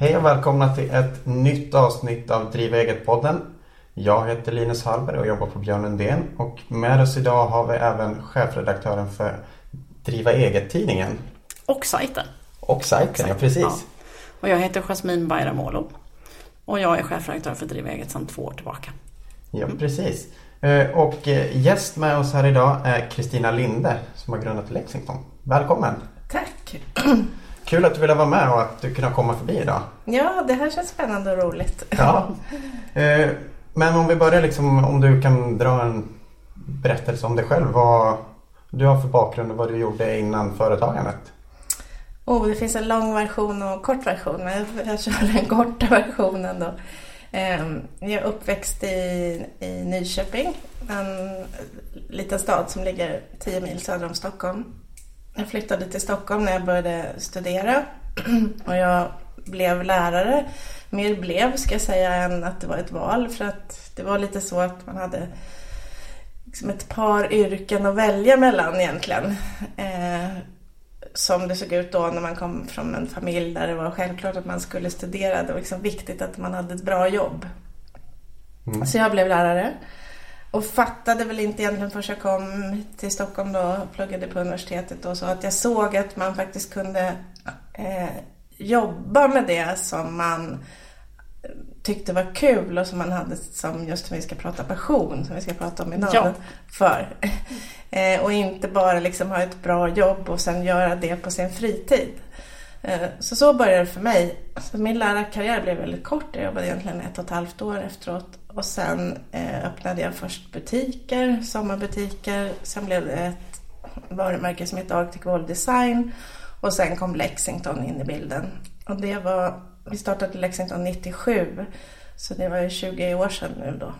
Hej och välkomna till ett nytt avsnitt av Driva eget-podden. Jag heter Linus Hallberg och jobbar på Björn Lundén och med oss idag har vi även chefredaktören för Driva eget-tidningen. Och sajten. Och sajten, ja precis. Ja. Och jag heter Jasmin Bayramoglu. Och jag är chefredaktör för Driva eget sedan två år tillbaka. Ja, precis. Eh, och eh, gäst med oss här idag är Kristina Linde som har grundat Lexington. Välkommen! Tack! Kul att du ville vara med och att du kunde komma förbi idag. Ja, det här känns spännande och roligt. Ja. Eh, men om vi börjar liksom, om du kan dra en berättelse om dig själv. Vad du har för bakgrund och vad du gjorde innan företagandet. Oh, det finns en lång version och en kort version. Men jag kör den korta versionen då. Ehm, jag är uppväxt i, i Nyköping, en liten stad som ligger 10 mil söder om Stockholm. Jag flyttade till Stockholm när jag började studera och jag blev lärare. Mer blev ska jag säga än att det var ett val för att det var lite så att man hade liksom ett par yrken att välja mellan egentligen. Eh, som det såg ut då när man kom från en familj där det var självklart att man skulle studera. Det var liksom viktigt att man hade ett bra jobb. Mm. Så jag blev lärare. Och fattade väl inte egentligen förrän jag kom till Stockholm då och pluggade på universitetet och så att jag såg att man faktiskt kunde eh, jobba med det som man tyckte var kul och som man hade som just som vi ska prata passion, som vi ska prata om idag, ja. för. Eh, och inte bara liksom ha ett bra jobb och sen göra det på sin fritid. Eh, så så började det för mig. Så min lärarkarriär blev väldigt kort. Jag jobbade egentligen ett och ett halvt år efteråt. Och sen eh, öppnade jag först butiker, sommarbutiker. Sen blev det ett varumärke som heter Arctic Wall Design. Och sen kom Lexington in i bilden. Och det var, vi startade Lexington 97. Så det var ju 20 år sedan nu då.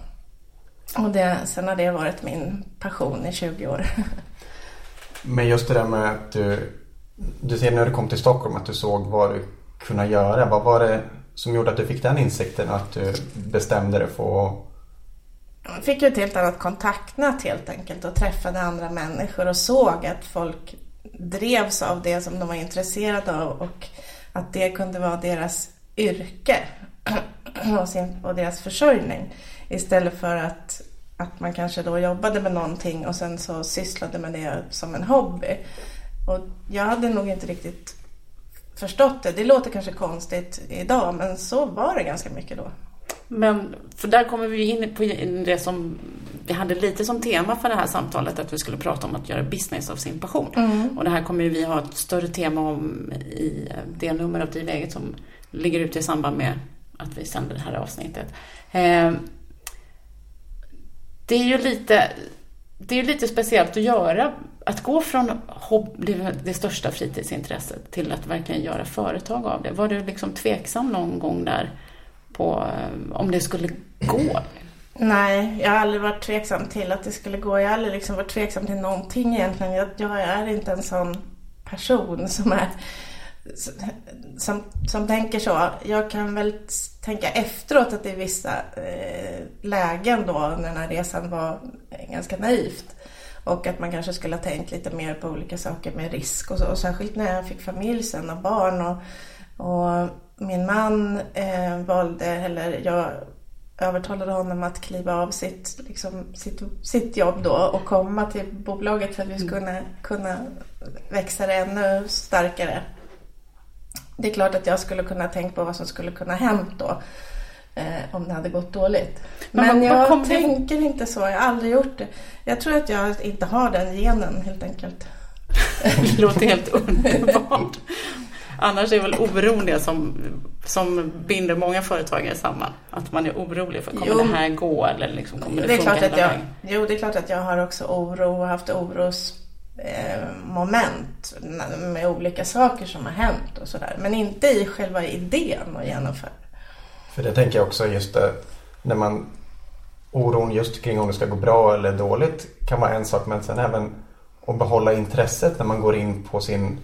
Och det, sen har det varit min passion i 20 år. Men just det där med att du, du ser när du kom till Stockholm att du såg vad du kunde göra. Vad var det som gjorde att du fick den insikten att du bestämde dig för att jag fick ju ett helt annat kontaktnät helt enkelt och träffade andra människor och såg att folk drevs av det som de var intresserade av och att det kunde vara deras yrke och, sin, och deras försörjning. Istället för att, att man kanske då jobbade med någonting och sen så sysslade med det som en hobby. Och jag hade nog inte riktigt förstått det. Det låter kanske konstigt idag men så var det ganska mycket då. Men för där kommer vi in på det som vi hade lite som tema för det här samtalet, att vi skulle prata om att göra business av sin passion. Mm. Och det här kommer vi ha ett större tema om i det nummer av Driv som ligger ute i samband med att vi sänder det här avsnittet. Eh, det är ju lite, det är lite speciellt att göra, att gå från det, det största fritidsintresset till att verkligen göra företag av det. Var du liksom tveksam någon gång där på eh, om det skulle gå? Nej, jag har aldrig varit tveksam till att det skulle gå. Jag har aldrig liksom varit tveksam till någonting egentligen. Jag, jag är inte en sån person som är som, som tänker så. Jag kan väl tänka efteråt att det i vissa eh, lägen då när den här resan var ganska naivt. Och att man kanske skulle ha tänkt lite mer på olika saker med risk och så. Och särskilt när jag fick familj sen och barn. Och, och min man eh, valde, eller jag övertalade honom att kliva av sitt, liksom, sitt, sitt jobb då och komma till bolaget för att vi skulle kunna, kunna växa det ännu starkare det är klart att jag skulle kunna tänka på vad som skulle kunna hänt då. Eh, om det hade gått dåligt. Men, Men jag tänker det? inte så. Jag har aldrig gjort det. Jag tror att jag inte har den genen helt enkelt. det låter helt underbart. Annars är väl oron det som, som binder många företagare samman. Att man är orolig för, kommer jo, det här gå eller liksom, kommer det, det funka klart att jag, Jo, det är klart att jag har också oro och haft oros Eh, moment med olika saker som har hänt och sådär. Men inte i själva idén att genomföra. För det tänker jag också just det, när man oron just kring om det ska gå bra eller dåligt kan vara en sak men sen även att behålla intresset när man går in på sin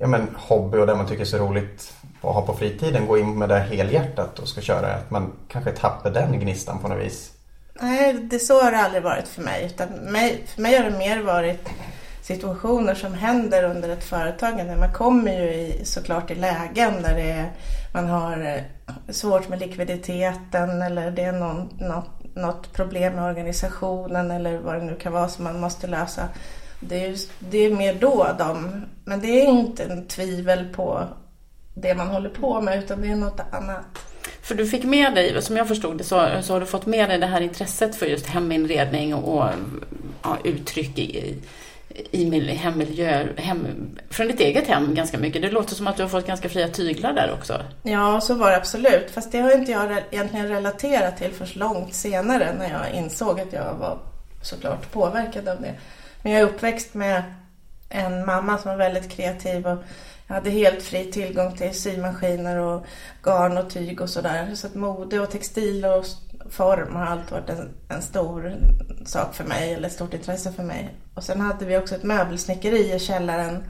ja, men, hobby och det man tycker är så roligt att ha på fritiden. Gå in med det helhjärtat och ska köra. Att man kanske tappar den gnistan på något vis. Nej, det så har det aldrig varit för mig. Utan mig, för mig har det mer varit situationer som händer under ett företagande. Man kommer ju i, såklart i lägen där det är, man har eh, svårt med likviditeten eller det är någon, något, något problem med organisationen eller vad det nu kan vara som man måste lösa. Det är, det är mer då de, men det är inte en tvivel på det man håller på med utan det är något annat. För du fick med dig, som jag förstod det, så, så har du fått med dig det här intresset för just heminredning och, och ja, uttryck i, i min hemmiljö, hem, från ditt eget hem ganska mycket. Det låter som att du har fått ganska fria tyglar där också. Ja, så var det absolut. Fast det har inte jag egentligen relaterat till först långt senare när jag insåg att jag var såklart påverkad av det. Men jag är uppväxt med en mamma som var väldigt kreativ och jag hade helt fri tillgång till symaskiner och garn och tyg och sådär. Så att mode och textil och form har alltid varit en, en, stor sak för mig, eller ett stort intresse för mig. Och sen hade vi också ett möbelsnickeri i källaren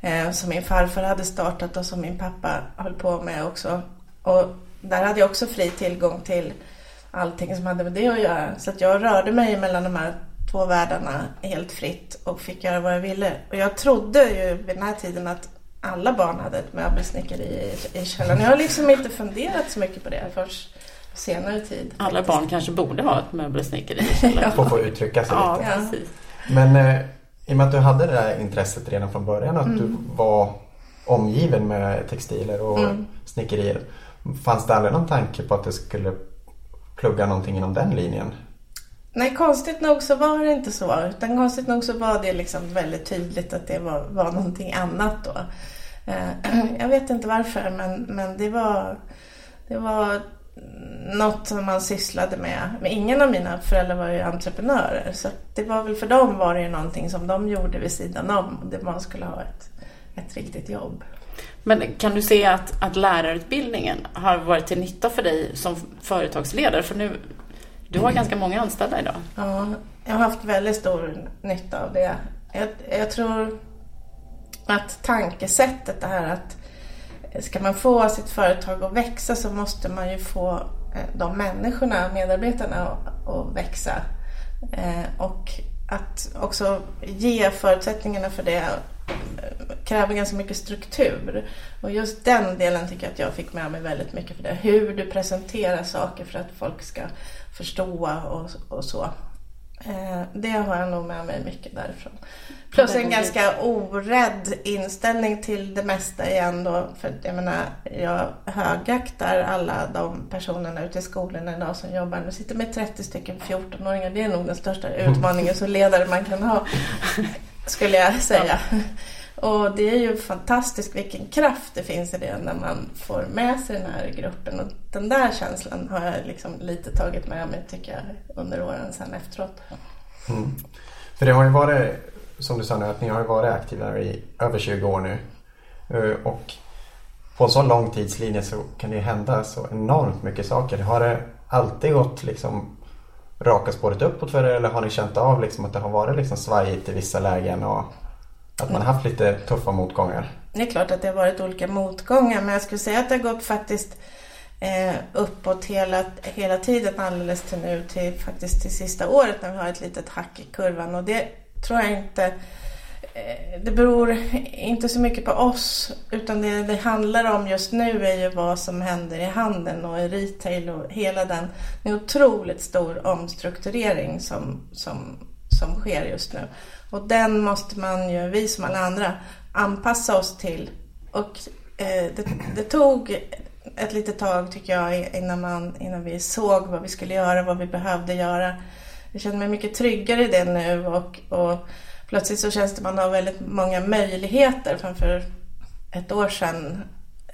eh, som min farfar hade startat och som min pappa höll på med också. Och där hade jag också fri tillgång till allting som hade med det att göra. Så att jag rörde mig mellan de här två världarna helt fritt och fick göra vad jag ville. Och jag trodde ju vid den här tiden att alla barn hade ett möbelsnickeri i, i källaren. Jag har liksom inte funderat så mycket på det först senare tid. Alla barn kanske borde ha ett möbelsnickeri. För att få uttrycka sig ja, lite. Precis. Men eh, i och med att du hade det där intresset redan från början att mm. du var omgiven med textiler och mm. snickerier. Fanns det aldrig någon tanke på att du skulle plugga någonting inom den linjen? Nej, konstigt nog så var det inte så. Utan konstigt nog så var det liksom väldigt tydligt att det var, var någonting annat då. Eh, jag vet inte varför men, men det var, det var något som man sysslade med. Men ingen av mina föräldrar var ju entreprenörer. Så det var väl för dem var det ju någonting som de gjorde vid sidan om. Det man skulle ha ett, ett riktigt jobb. Men kan du se att, att lärarutbildningen har varit till nytta för dig som företagsledare? För nu, du har ganska många anställda idag. Ja, jag har haft väldigt stor nytta av det. Jag, jag tror att tankesättet det här att ska man få sitt företag att växa så måste man ju få eh, de människorna, medarbetarna att växa. Eh, och att också ge förutsättningarna för det eh, kräver ganska mycket struktur. Och just den delen tycker jag att jag fick med mig väldigt mycket för det. Hur du presenterar saker för att folk ska förstå och, och så. Eh, det har jag nog med mig mycket därifrån. Plus en ganska orädd inställning till det mesta igen då. För jag menar, jag högaktar alla de personerna ute i skolorna idag som jobbar. Nu sitter med 30 stycken 14-åringar. Det är nog den största utmaningen som ledare man kan ha. Skulle jag säga. Och det är ju fantastiskt vilken kraft det finns i det när man får med sig den här gruppen. Och den där känslan har jag liksom lite tagit med mig tycker jag under åren sen efteråt. Mm. För det har ju varit, som du sa nu, att ni har varit aktiva i över 20 år nu. Eh, och på en så lång tidslinje så kan det hända så enormt mycket saker. Har det alltid gått liksom raka spåret uppåt för er eller har ni känt av liksom att det har varit liksom svajigt i vissa lägen och att man har haft lite tuffa motgångar? Det är klart att det har varit olika motgångar men jag skulle säga att det har gått faktiskt eh, uppåt hela, hela tiden alldeles till nu till faktiskt till sista året när vi har ett litet hack i kurvan och det tror jag inte eh, det beror inte så mycket på oss utan det det handlar om just nu är ju vad som händer i handeln och i retail och hela den. Det är en otroligt stor omstrukturering som, som, som sker just nu. Och den måste man ju, vi som alla andra, anpassa oss till. Och eh, det, det, tog ett litet tag tycker jag innan, man, innan vi såg vad vi skulle göra, vad vi behövde göra. Jag känner mig mycket tryggare i det nu och, och plötsligt så känns det att man har väldigt många möjligheter. Framför ett år sedan,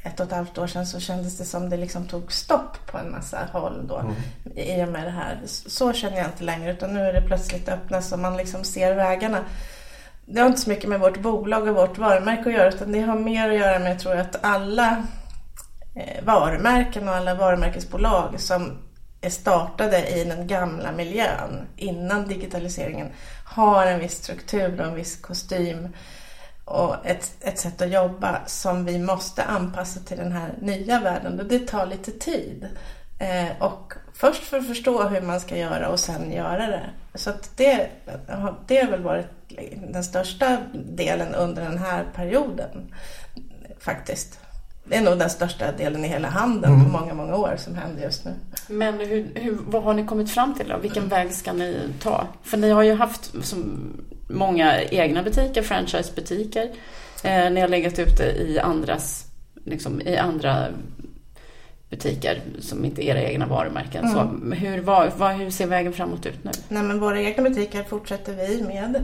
ett och ett halvt år sedan så kändes det som det liksom tog stopp på en massa håll då mm. i och med det här. Så känner jag inte längre utan nu är det plötsligt öppnas och man liksom ser vägarna. Det har inte så mycket med vårt bolag och vårt varumärke att göra utan det har mer att göra med, tror jag, att alla Eh, varumärken och alla varumärkesbolag som är startade i den gamla miljön innan digitaliseringen har en viss struktur och en viss kostym och ett, ett sätt att jobba som vi måste anpassa till den här nya världen och det tar lite tid. Eh, och först för att förstå hur man ska göra och sen göra det. Så att det, det har väl varit den största delen under den här perioden faktiskt. Det är nog den största delen i hela handeln mm. på många, många år som händer just nu. Men hur, hur, vad har ni kommit fram till då? Vilken väg ska ni ta? För ni har ju haft som många egna butiker, franchisebutiker. Eh, ni har legat ute i andras, liksom, i andra butiker som inte är era egna varumärken. Mm. Så hur, vad, vad, hur ser vägen framåt ut nu? Nej, men våra egna butiker fortsätter vi med.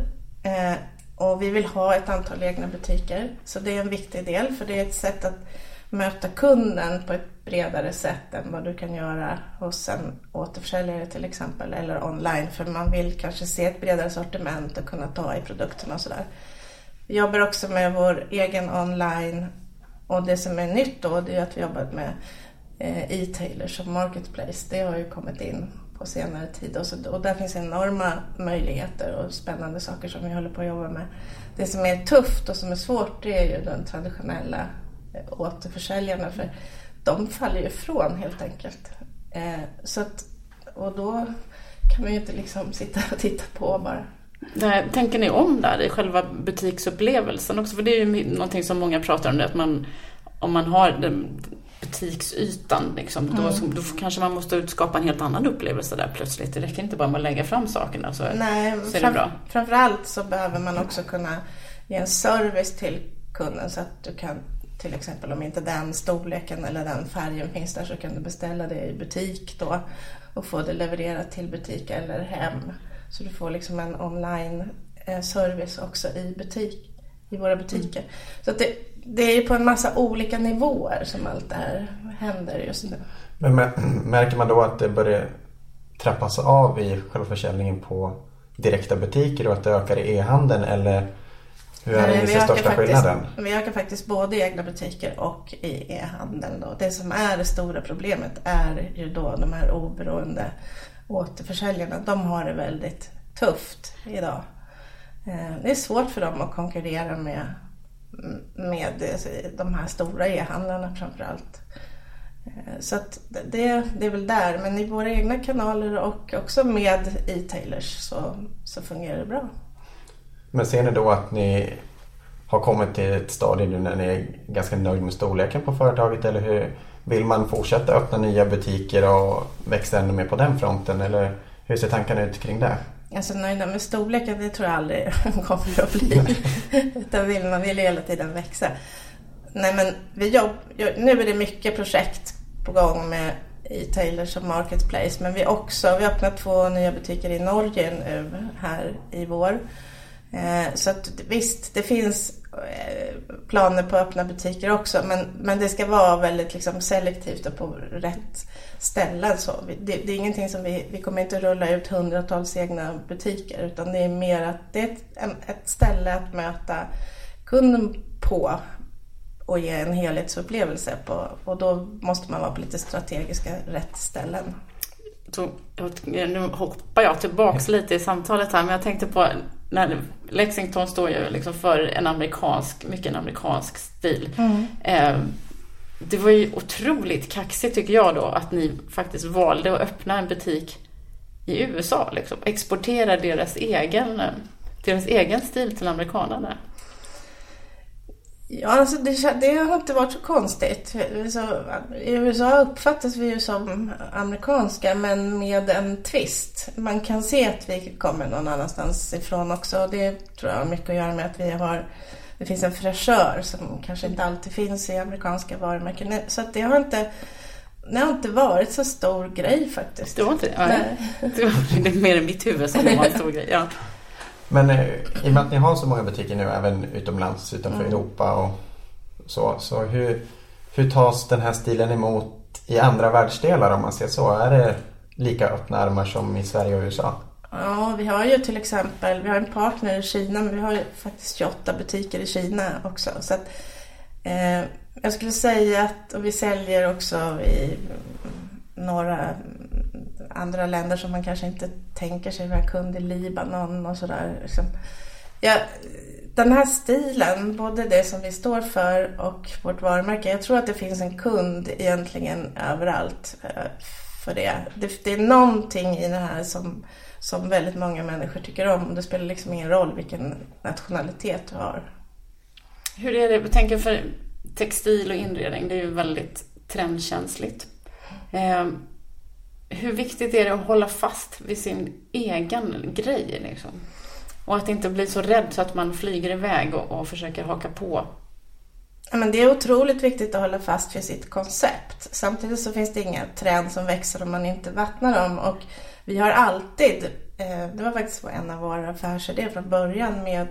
Eh, och vi vill ha ett antal egna butiker. Så det är en viktig del för det är ett sätt att möta kunden på ett bredare sätt än vad du kan göra hos en återförsäljare till exempel eller online för man vill kanske se ett bredare sortiment och kunna ta i produkterna och sådär. Vi jobbar också med vår egen online och det som är nytt då det är att vi jobbat med eh, e-tailers och marketplace. Det har ju kommit in på senare tid och, så, och där finns enorma möjligheter och spännande saker som vi håller på att jobba med. Det som är tufft och som är svårt det är ju den traditionella återförsäljarna för de faller ju ifrån helt enkelt. Eh, så att, och då kan man ju inte liksom sitta och titta på bara. Där, tänker ni om där i själva butiksupplevelsen också? För det är ju någonting som många pratar om, det, att man, om man har den, butiksytan. Liksom. Mm. Då, då kanske man måste skapa en helt annan upplevelse där plötsligt. Det räcker inte bara med att lägga fram sakerna så, Nej, så är det bra. Framförallt så behöver man också kunna ge en service till kunden så att du kan till exempel om inte den storleken eller den färgen finns där så kan du beställa det i butik då och få det levererat till butik eller hem. Så du får liksom en online-service eh, också i butik i våra butiker. Mm. Så det, det är ju på en massa olika nivåer som allt det här händer just nu. Men märker man då att det börjar trappas av i själva försäljningen på direkta butiker och att det ökar i e-handeln eller hur är det största faktiskt, skillnaden? Vi ökar faktiskt både i egna butiker och i e-handeln. Det som är det stora problemet är ju då de här oberoende återförsäljarna. De har det väldigt tufft idag. Eh, det är svårt för dem att konkurrera med, med de här stora e-handlarna framförallt. Eh, så det, det är väl där, men i våra egna kanaler och också med e-tailers så, så fungerar det bra. Men ser ni då att ni har kommit till ett stadie nu när ni är ganska nöjd med storleken på företaget eller hur vill man fortsätta öppna nya butiker och växa ännu mer på den fronten eller hur ser tankarna ut kring det? Alltså nöjda med storleken, det tror jag aldrig kommer att bli. Utan vill, man vill hela tiden växa. Nej men vi jobb, nu är det mycket projekt på gång med e-tailers och marketplace. Men vi också, vi har öppnat två nya butiker i Norge nu här i vår. Eh, så att visst, det finns eh, planer på öppna butiker också. Men, men det ska vara väldigt liksom selektivt och på rätt ställen. Så det, det, är ingenting som vi, vi kommer inte rulla ut hundratals egna butiker utan det är mer att det är ett, ett ställe att möta kunden på och ge en helhetsupplevelse på och då måste man vara på lite strategiska rätt ställen. Så, nu hoppar jag tillbaks lite i samtalet här men jag tänkte på när Lexington står ju liksom för en amerikansk, mycket en amerikansk stil. Mm. Eh, det var ju otroligt kaxigt tycker jag då att ni faktiskt valde att öppna en butik i USA. Liksom. Exportera deras egen, deras egen stil till amerikanerna. Ja, alltså det, det, har inte varit så konstigt. Så, I USA uppfattas vi ju som amerikanska men med en twist. Man kan se att vi kommer någon annanstans ifrån också. Det tror jag har mycket att göra med att vi har det finns en fräschör som kanske inte alltid finns i amerikanska varumärken. Så det har inte det har inte varit så stor grej faktiskt. Det var inte ja, det? är mer i mitt huvud som det var en stor grej. Ja. Men eh, i och med att ni har så många butiker nu även utomlands, utanför mm. Europa och så. Så hur, hur tas den här stilen emot i andra världsdelar om man ser så? Är det lika öppna armar som i Sverige och USA? Ja, vi har ju till exempel, vi har en partner i Kina men vi har ju faktiskt 28 butiker i Kina också. Så att, eh, jag skulle säga att, och vi säljer också i några andra länder som man kanske inte tänker sig. vara kund i Libanon och sådär. Liksom. Den här stilen, både det som vi står för och vårt varumärke. Jag tror att det finns en kund egentligen överallt eh, för det. det. Det är någonting i det här som, som väldigt många människor tycker om. Det spelar liksom ingen roll vilken nationalitet du har. Hur är det, jag tänker för textil och inredning, det är ju väldigt trendkänsligt. Ehm, hur viktigt är det att hålla fast vid sin egen grej? Liksom? Och att inte bli så rädd så att man flyger iväg och, och försöker haka på. Men det är otroligt viktigt att hålla fast vid sitt koncept. Samtidigt så finns det inga träd som växer om man inte vattnar dem. Och vi har alltid, eh, det var faktiskt en av våra affärsidéer från början med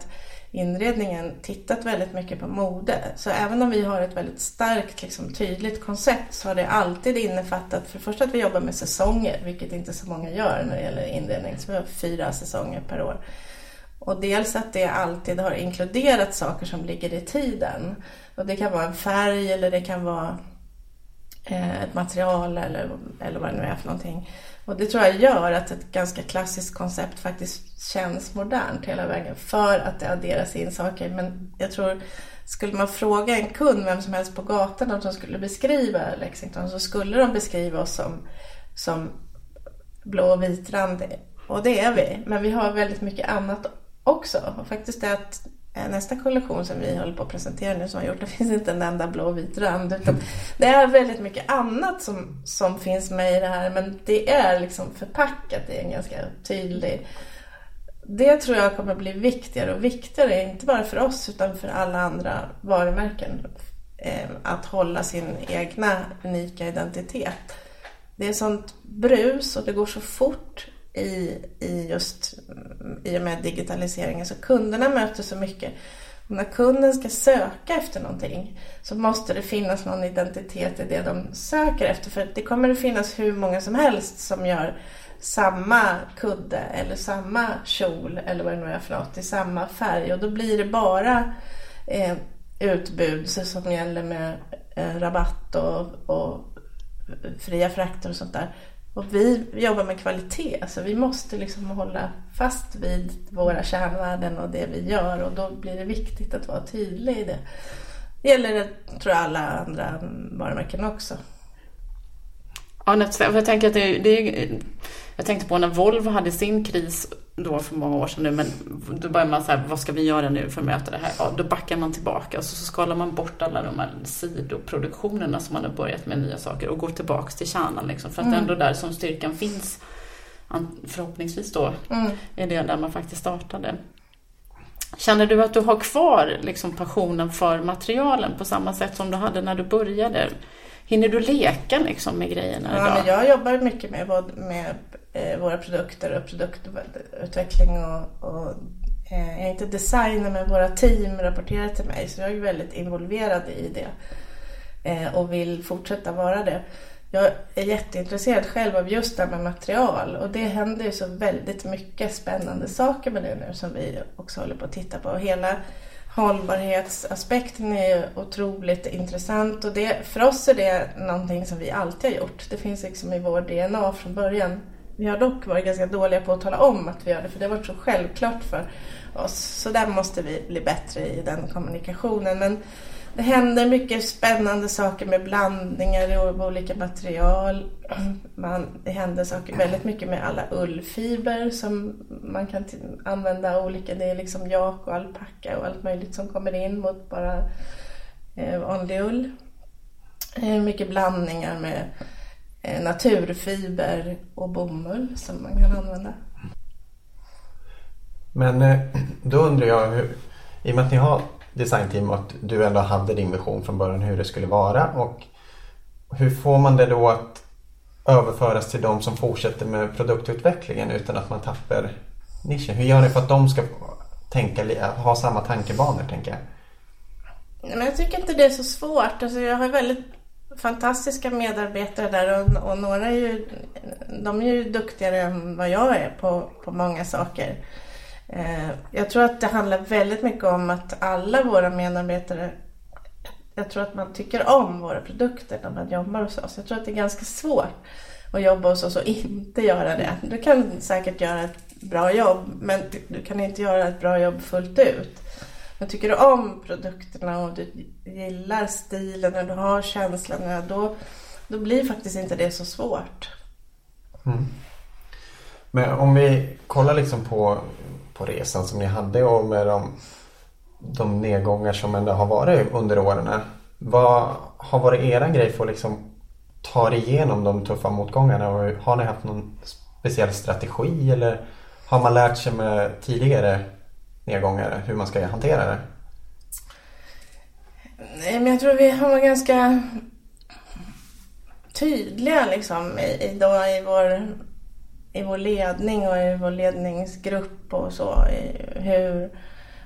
inredningen tittat väldigt mycket på mode. Så även om vi har ett väldigt starkt, liksom, tydligt koncept så har det alltid innefattat för det första att vi jobbar med säsonger, vilket inte så många gör när det gäller inredning. Så vi har fyra säsonger per år. Och dels att det alltid har inkluderat saker som ligger i tiden. Och det kan vara en färg eller det kan vara eh, ett material eller, eller vad det nu är för någonting. Och det tror jag gör att ett ganska klassiskt koncept faktiskt känns modernt hela vägen för att det adderas in saker. Men jag tror, skulle man fråga en kund, vem som helst på gatan, om de skulle beskriva Lexington så skulle de beskriva oss som, som blå och vitrand. Och det är vi. Men vi har väldigt mycket annat också. Och faktiskt det att Eh, nästa kollektion som vi håller på att presentera nu som har gjort, det finns inte en enda blå och vit rand. Utan det är väldigt mycket annat som, som finns med i det här. Men det är liksom förpackat i en ganska tydlig... Det tror jag kommer bli viktigare och viktigare, inte bara för oss utan för alla andra varumärken. Eh, att hålla sin egna unika identitet. Det är sånt brus och det går så fort i, i just mm, i och med digitaliseringen. Så kunderna möter så mycket. Och när kunden ska söka efter någonting så måste det finnas någon identitet i det de söker efter. För det kommer att finnas hur många som helst som gör samma kudde eller samma kjol eller vad det nu är för något i samma färg. Och då blir det bara eh, utbud som gäller med eh, rabatt och, och fria frakter och sånt där. Och vi jobbar med kvalitet, så vi måste liksom hålla fast vid våra kärnvärden och det vi gör och då blir det viktigt att vara tydlig i det. Det gäller det, tror jag, alla andra varumärken också. Ja, jag tänker att det, det, jag tänkte på när Volvo hade sin kris då för många år sedan nu, men då börjar man så här, vad ska vi göra nu för att möta det här? Ja, då backar man tillbaka och så, så skalar man bort alla de här sidoproduktionerna som man har börjat med nya saker och går tillbaks till kärnan liksom, för att mm. ändå där som styrkan finns, förhoppningsvis då, mm. är det där man faktiskt startade. Känner du att du har kvar liksom passionen för materialen på samma sätt som du hade när du började? Hinner du leka liksom med grejerna ja, idag? Men jag jobbar mycket med, med eh, våra produkter och produktutveckling och, och eh, jag är inte designer men våra team rapporterar till mig så jag är väldigt involverad i det eh, och vill fortsätta vara det. Jag är jätteintresserad själv av just det här med material och det händer ju så väldigt mycket spännande saker med det nu som vi också håller på att titta på. och Hela hållbarhetsaspekten är ju otroligt intressant och det, för oss är det någonting som vi alltid har gjort. Det finns liksom i vår DNA från början. Vi har dock varit ganska dåliga på att tala om att vi gör det för det har varit så självklart för oss. Så där måste vi bli bättre i den kommunikationen. Men det händer mycket spännande saker med blandningar av olika material. Man, det händer saker väldigt mycket med alla ullfiber som man kan använda olika. Det är liksom jak och alpacka och allt möjligt som kommer in mot bara eh, vanlig ull. Eh, mycket blandningar med eh, naturfiber och bomull som man kan använda. Men eh, då undrar jag, hur, i och med att ni har designteam och att du ändå hade din vision från början hur det skulle vara. Och hur får man det då att överföras till de som fortsätter med produktutvecklingen utan att man tappar nischen? Hur gör ni för att de ska tänka, ha samma tankebanor, tänker jag? Men jag tycker inte det är så svårt. Alltså jag har väldigt fantastiska medarbetare där och, och några är ju, de är ju duktigare än vad jag är på, på många saker. Eh, jag tror att det handlar väldigt mycket om att alla våra medarbetare jag tror att man tycker om våra produkter när man jobbar hos oss. Jag tror att det är ganska svårt att jobba hos oss och inte göra det. Du kan säkert göra ett bra jobb men du kan inte göra ett bra jobb fullt ut. Men tycker du om produkterna och du gillar stilen och du har känslan, då, då blir faktiskt inte det så svårt. Mm. Men om vi kollar liksom på, på resan som ni hade och med de, de nedgångar som ändå har varit under åren. Vad har varit era grej för att liksom ta er igenom de tuffa motgångarna? Och har ni haft någon speciell strategi eller har man lärt sig med tidigare nedgångar hur man ska hantera det? Nej, men jag tror vi har varit ganska tydliga liksom i, då, i, vår, i vår ledning och i vår ledningsgrupp och så. hur,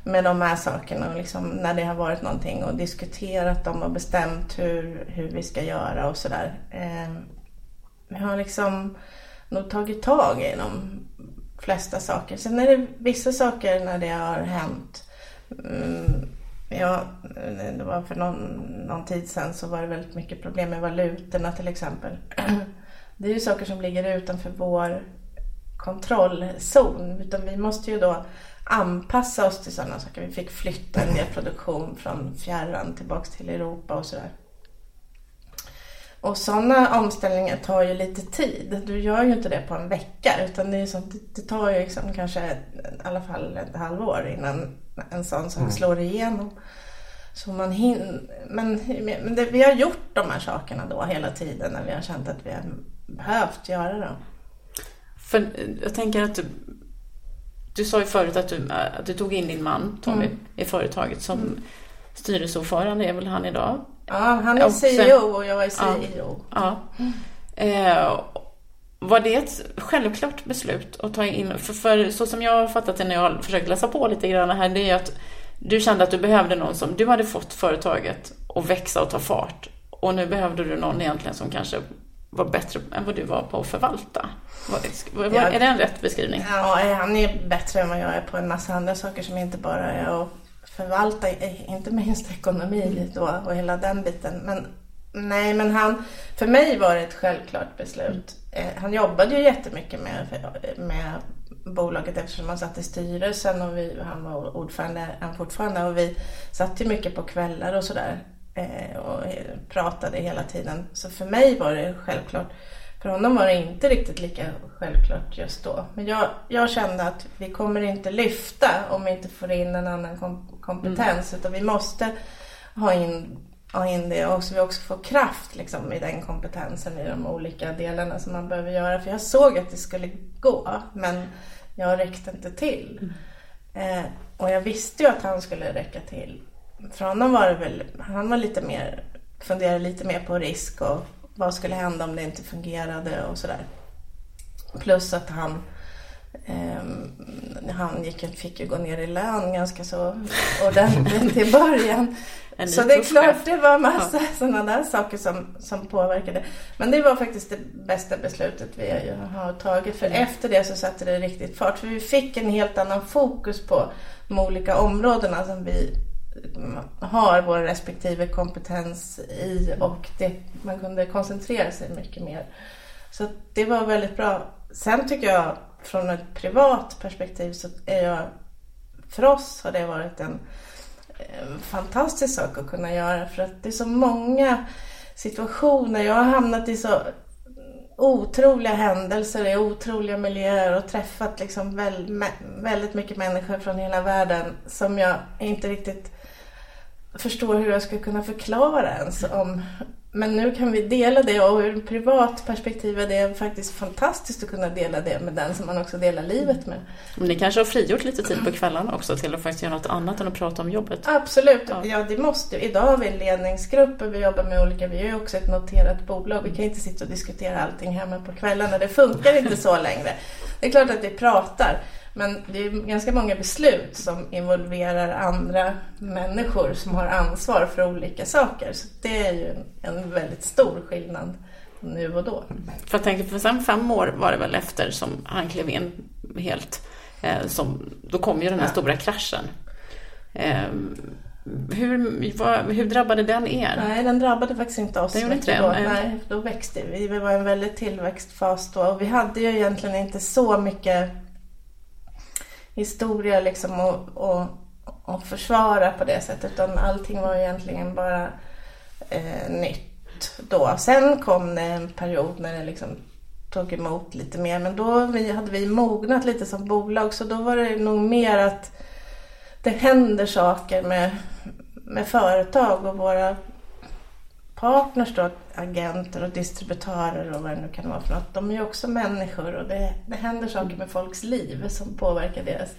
med de här sakerna och liksom när det har varit någonting och diskuterat dem och bestämt hur, hur vi ska göra och sådär. Eh, vi har liksom nog tagit tag i dem flesta saker. Sen är det vissa saker när det har hänt. Mm, ja, det var för någon, någon tid sedan så var det väldigt mycket problem med valutorna till exempel. Det är ju saker som ligger utanför vår kontrollzon. Utan vi måste ju då anpassa oss till sådana saker. Vi fick flytta en del produktion från fjärran tillbaks till Europa och sådär. Och sådana omställningar tar ju lite tid. Du gör ju inte det på en vecka utan det, är sånt, det tar ju liksom kanske i alla fall ett halvår innan en sån sak mm. slår igenom. Så man hin men, men det, vi har gjort de här sakerna då hela tiden när vi har känt att vi har behövt göra dem. För jag tänker att du, du sa ju förut att du, att du tog in din man Tommy mm. i företaget som mm. styrelseordförande är väl han idag? Ja, han är CEO och jag är CEO. Ja. ja. Eh, var det ett självklart beslut att ta in? För, för så som jag har fattat det när jag har försökt läsa på lite grann här, det är att du kände att du behövde någon som, du hade fått företaget att växa och ta fart. Och nu behövde du någon egentligen som kanske var bättre än vad du var på att förvalta. Var, var, är det en rätt beskrivning? Ja, han är bättre än vad jag är på en massa andra saker som inte bara är att förvalta, inte minst ekonomi då och hela den biten. Men nej, men han, för mig var det ett självklart beslut. Eh, han jobbade ju jättemycket med, med bolaget eftersom han satt i styrelsen och vi, han var ordförande, han fortfarande och vi satt ju mycket på kvällar och sådär eh, och pratade hela tiden. Så för mig var det självklart. För honom var det inte riktigt lika självklart just då. Men jag, jag kände att vi kommer inte lyfta om vi inte får in en annan kompetens. Mm. Utan vi måste ha in, ha in det och så vi också får kraft liksom, i den kompetensen i de olika delarna som man behöver göra. För jag såg att det skulle gå men jag räckte inte till. Mm. Eh, och jag visste ju att han skulle räcka till. För honom var det väl, han var lite mer, funderade lite mer på risk och vad skulle hända om det inte fungerade och sådär. Plus att han han gick, fick ju gå ner i lön ganska så ordentligt i början. så det är klart det var massa ja. sådana där saker som, som påverkade. Men det var faktiskt det bästa beslutet vi har tagit. För mm. efter det så satte det riktigt fart. För vi fick en helt annan fokus på de olika områdena som vi har vår respektive kompetens i och det, man kunde koncentrera sig mycket mer. Så det var väldigt bra. Sen tycker jag från ett privat perspektiv så är jag, för oss har det varit en, eh, fantastisk sak att kunna göra för att det är så många situationer. Jag har hamnat i så otroliga händelser i otroliga miljöer och träffat liksom väldigt mycket människor från hela världen som jag inte riktigt förstår hur jag ska kunna förklara ens om men nu kan vi dela det och ur ett privat perspektiv är det faktiskt fantastiskt att kunna dela det med den som man också delar livet med. Men ni kanske har frigjort lite tid på kvällarna också till att faktiskt göra något annat än att prata om jobbet? Absolut, ja, ja det måste Idag har vi en ledningsgrupp och vi jobbar med olika, vi är ju också ett noterat bolag. Vi kan inte sitta och diskutera allting hemma på kvällarna, det funkar inte så längre. Det är klart att vi pratar. Men det är ganska många beslut som involverar andra människor som har ansvar för olika saker. Så det är ju en väldigt stor skillnad nu och då. För jag tänker, för sen fem år var det väl efter som han klev in helt. Eh, som, då kom ju den här ja. stora kraschen. Eh, hur, vad, hur drabbade den er? Nej, den drabbade faktiskt inte oss. Det gjorde inte då. Nej, då växte vi. Vi var i en väldigt tillväxtfas då och vi hade ju egentligen inte så mycket historia liksom och, och, och försvara på det sättet utan allting var egentligen bara eh, nytt då. Sen kom det en period när det liksom tog emot lite mer men då vi, hade vi mognat lite som bolag så då var det nog mer att det händer saker med, med företag och våra partners då, agenter och distributörer och vad det nu kan vara för något. De är ju också människor och det, det händer saker med folks liv som påverkar deras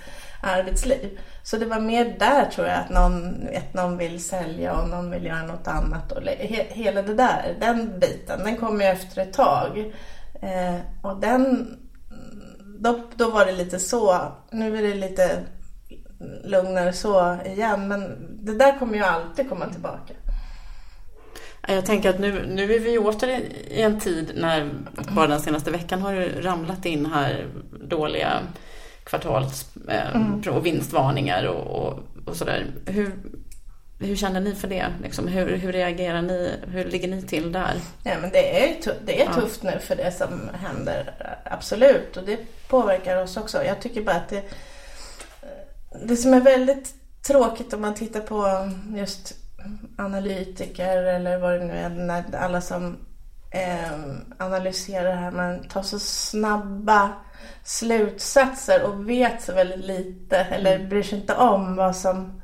arbetsliv. Så det var mer där tror jag att någon, att någon vill sälja och någon vill göra något annat. Och he, hela det där, den biten, den kom ju efter ett tag. Eh, och den, då, då var det lite så, nu är det lite lugnare så igen. Men det där kommer ju alltid komma tillbaka. Jag tänker att nu, nu är vi åter i en tid när bara den senaste veckan har det ramlat in här dåliga kvartals eh, mm. och vinstvarningar och, och, och sådär. Hur, hur känner ni för det? Liksom, hur, hur reagerar ni? Hur ligger ni till där? Ja, men det är, det är tufft nu för det som händer, absolut. Och det påverkar oss också. Jag tycker bara att det, det som är väldigt tråkigt om man tittar på just analytiker eller vad det nu är, när alla som eh, analyserar det här, man tar så snabba slutsatser och vet så väldigt lite eller mm. bryr sig inte om vad som,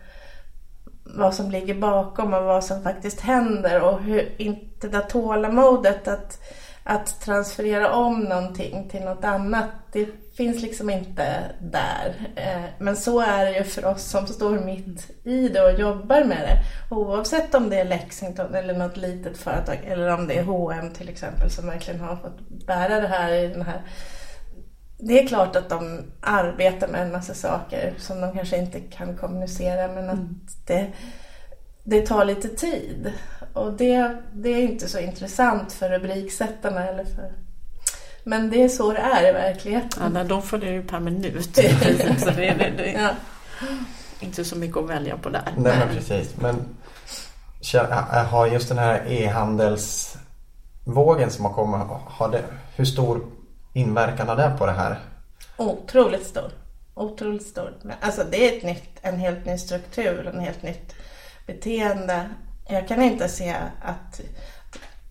vad som ligger bakom och vad som faktiskt händer och hur, inte det tålamodet att, att transferera om någonting till något annat. Det finns liksom inte där. Eh, men så är det ju för oss som står mitt i det och jobbar med det. Oavsett om det är Lexington eller något litet företag eller om det är H&M till exempel som verkligen har fått bära det här i den här det är klart att de arbetar med en massa saker som de kanske inte kan kommunicera men att mm. det, det tar lite tid. Och det, det är inte så intressant för rubriksättarna eller för men det är så det är i verkligheten. Ja, de får det ju per minut. så det, det, det ja. Inte så mycket att välja på där. Nej, men precis. Men har just den här e-handelsvågen som har kommit, har det, hur stor inverkan har det på det här? Otroligt stor. Otroligt stor. Men alltså det är ett nytt, en helt ny struktur, en helt nytt beteende. Jag kan inte se att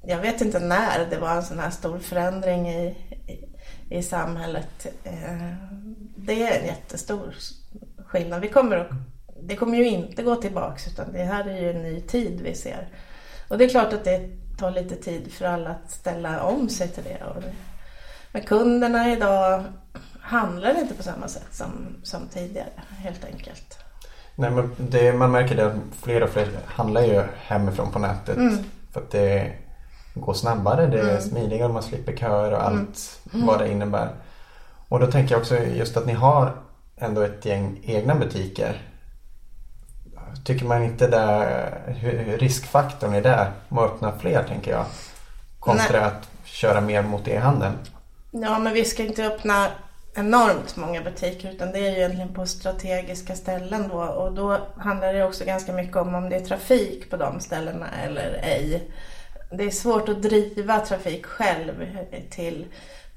jag vet inte när det var en sån här stor förändring i, i, i samhället. Eh, det är en jättestor skillnad. Vi kommer att, det kommer ju inte gå tillbaks utan det här är ju en ny tid vi ser. Och det är klart att det tar lite tid för alla att ställa om sig till det. Men kunderna idag handlar inte på samma sätt som, som tidigare helt enkelt. Nej, men det, man märker det att fler och fler handlar ju hemifrån på nätet. Mm. För att det går snabbare, det är mm. smidigare, man slipper köer och allt mm. vad det innebär. Och då tänker jag också just att ni har ändå ett gäng egna butiker. Tycker man inte det, riskfaktorn är där att öppna fler tänker jag. Kontra Nej. att köra mer mot e-handeln. Ja men vi ska inte öppna enormt många butiker utan det är ju egentligen på strategiska ställen då och då handlar det också ganska mycket om om det är trafik på de ställena eller ej det är svårt att driva trafik själv till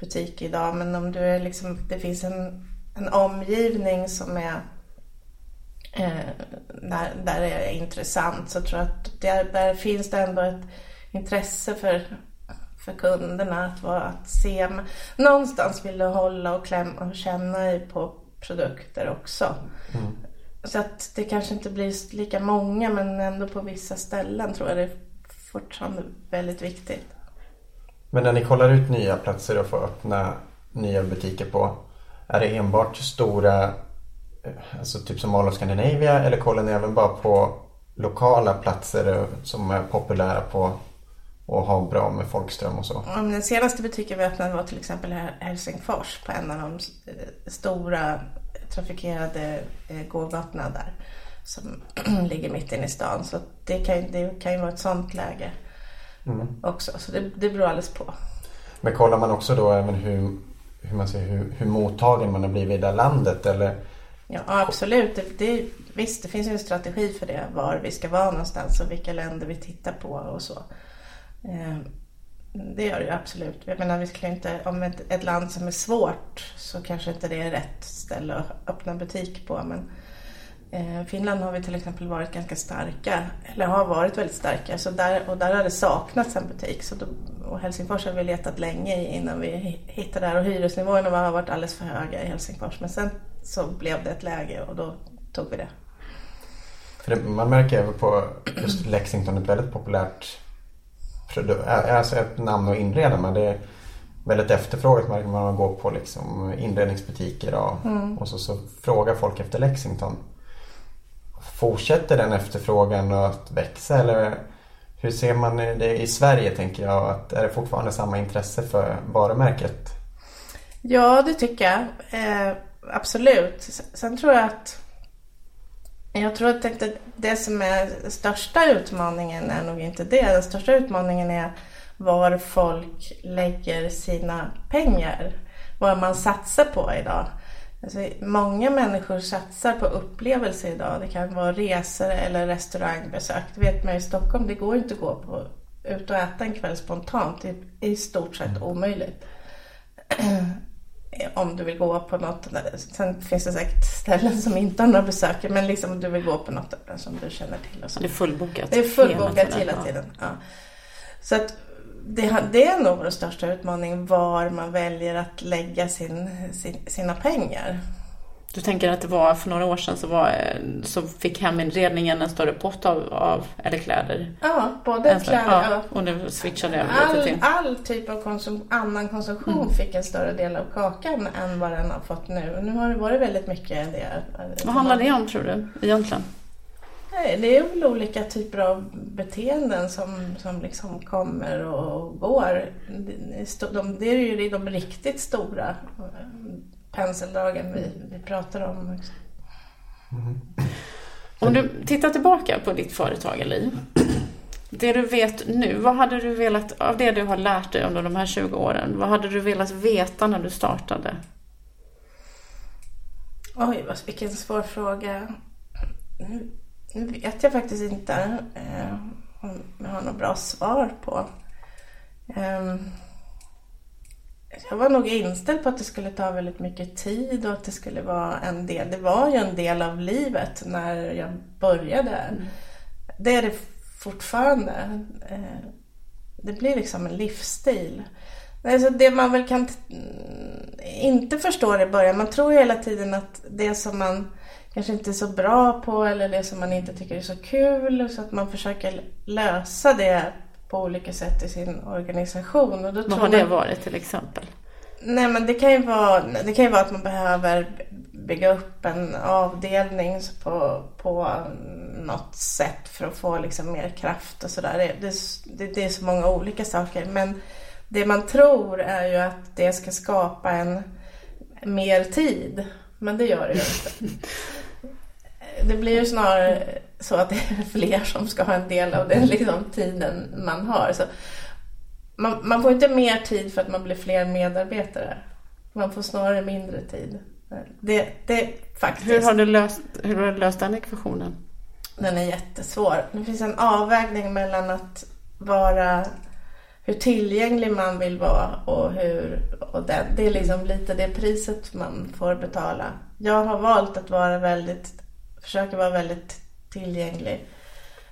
butik idag men om du är liksom, det finns en, en omgivning som är eh, där, där är intressant så tror jag att där, där finns det ändå ett intresse för, för kunderna att, vara, att se. Någonstans vill du hålla och klämma och känna på produkter också. Mm. Så att det kanske inte blir lika många men ändå på vissa ställen tror jag det fortfarande väldigt viktigt. Men när ni kollar ut nya platser och får öppna nya butiker på, är det enbart stora, eh, alltså typ som Mall of Scandinavia eller kollar ni även bara på lokala platser som är populära på och har bra med folkström och så? Den senaste butiken vi öppnade var till exempel här Helsingfors på en av de eh, stora trafikerade eh, gågatorna där som ligger mitt inne i stan. Så det kan, det kan ju vara ett sånt läge mm. också. Så det, det beror alldeles på. Men kollar man också då även hur, hur, man säger, hur, hur mottagen man har blivit i det landet? Eller? Ja absolut. Det, det, visst, det finns ju en strategi för det. Var vi ska vara någonstans och vilka länder vi tittar på och så. Eh, det gör det ju absolut. Jag menar, vi skulle inte, om ett, ett, land som är svårt så kanske inte det är rätt ställe att öppna butik på. Men Finland har vi till exempel varit ganska starka, eller har varit väldigt starka, så där, och där har det saknats en butik. Så då, och Helsingfors har vi letat länge innan vi hittade där och hyresnivåerna har varit alldeles för höga i Helsingfors. Men sen så blev det ett läge och då tog vi det. För det, man märker även på just Lexington ett väldigt populärt alltså ett namn att inreda med. Det är väldigt efterfrågat märker man när man går på liksom inredningsbutiker och, mm. och så, så frågar folk efter Lexington. Fortsätter den efterfrågan att växa eller hur ser man det i Sverige tänker jag? Att är det fortfarande samma intresse för varumärket? Ja, det tycker jag. Eh, absolut. Sen tror jag att jag tror att det, det som är största utmaningen är nog inte det. Den största utmaningen är var folk lägger sina pengar. Vad man satsar på idag. Alltså, många människor satsar på upplevelser idag. Det kan vara resor eller restaurangbesök. Det vet man i Stockholm, det går inte att gå på, ut och äta en kväll spontant. Det är i stort sett omöjligt. Om du vill gå på något. Sen finns det säkert ställen som inte har några besökare. Men liksom om du vill gå på något som du känner till. Och så. Det är fullbokat. Det är fullbokat hela tiden. Hela tiden. Ja. Så att det, det, är nog den största utmaningen var man väljer att lägga sin, sin, sina pengar. Du tänker att det var för några år sedan så, var, så fick heminredningen en större pott av, av eller kläder? Ja, både kläder ja, och nu switchade över all, till... All typ av konsum, annan konsumtion mm. fick en större del av kakan än vad den har fått nu. Nu har det varit väldigt mycket det. Vad handlar det om tror du egentligen? Nej, det är väl olika typer av beteenden som, som liksom kommer och går. De, det är ju de riktigt stora eh, penseldragen vi, vi pratar om. Mm. Om du tittar tillbaka på ditt företag, Eli. Det du vet nu, vad hade du velat, av det du har lärt dig under de här 20 åren, vad hade du velat veta när du startade? Oj, vilken svår fråga. Nu vet jag faktiskt inte eh, om jag har något bra svar på. Eh, jag var nog inställd på att det skulle ta väldigt mycket tid och att det skulle vara en del. Det var ju en del av livet när jag började. Mm. Det är det fortfarande. Eh, det blir liksom en livsstil. Alltså det man väl kan inte förstå i början, man tror ju hela tiden att det som man kanske inte är så bra på eller det som man inte tycker är så kul. Så att man försöker lösa det på olika sätt i sin organisation. Och då Vad har det varit till exempel? Nej men det kan ju vara, det kan ju vara att man behöver bygga upp en avdelning på, på något sätt för att få liksom mer kraft och sådär. Det, det, det är så många olika saker. Men det man tror är ju att det ska skapa en mer tid. Men det gör det ju inte. det blir ju snarare så att det är fler som ska ha en del av den liksom, tiden man har. Så man, man får inte mer tid för att man blir fler medarbetare. Man får snarare mindre tid. Det, det faktiskt. Hur har, du löst, hur har du löst den ekvationen? Den är jättesvår. Det finns en avvägning mellan att vara hur tillgänglig man vill vara och hur och det, det är liksom lite det priset man får betala. Jag har valt att vara väldigt försöker vara väldigt tillgänglig.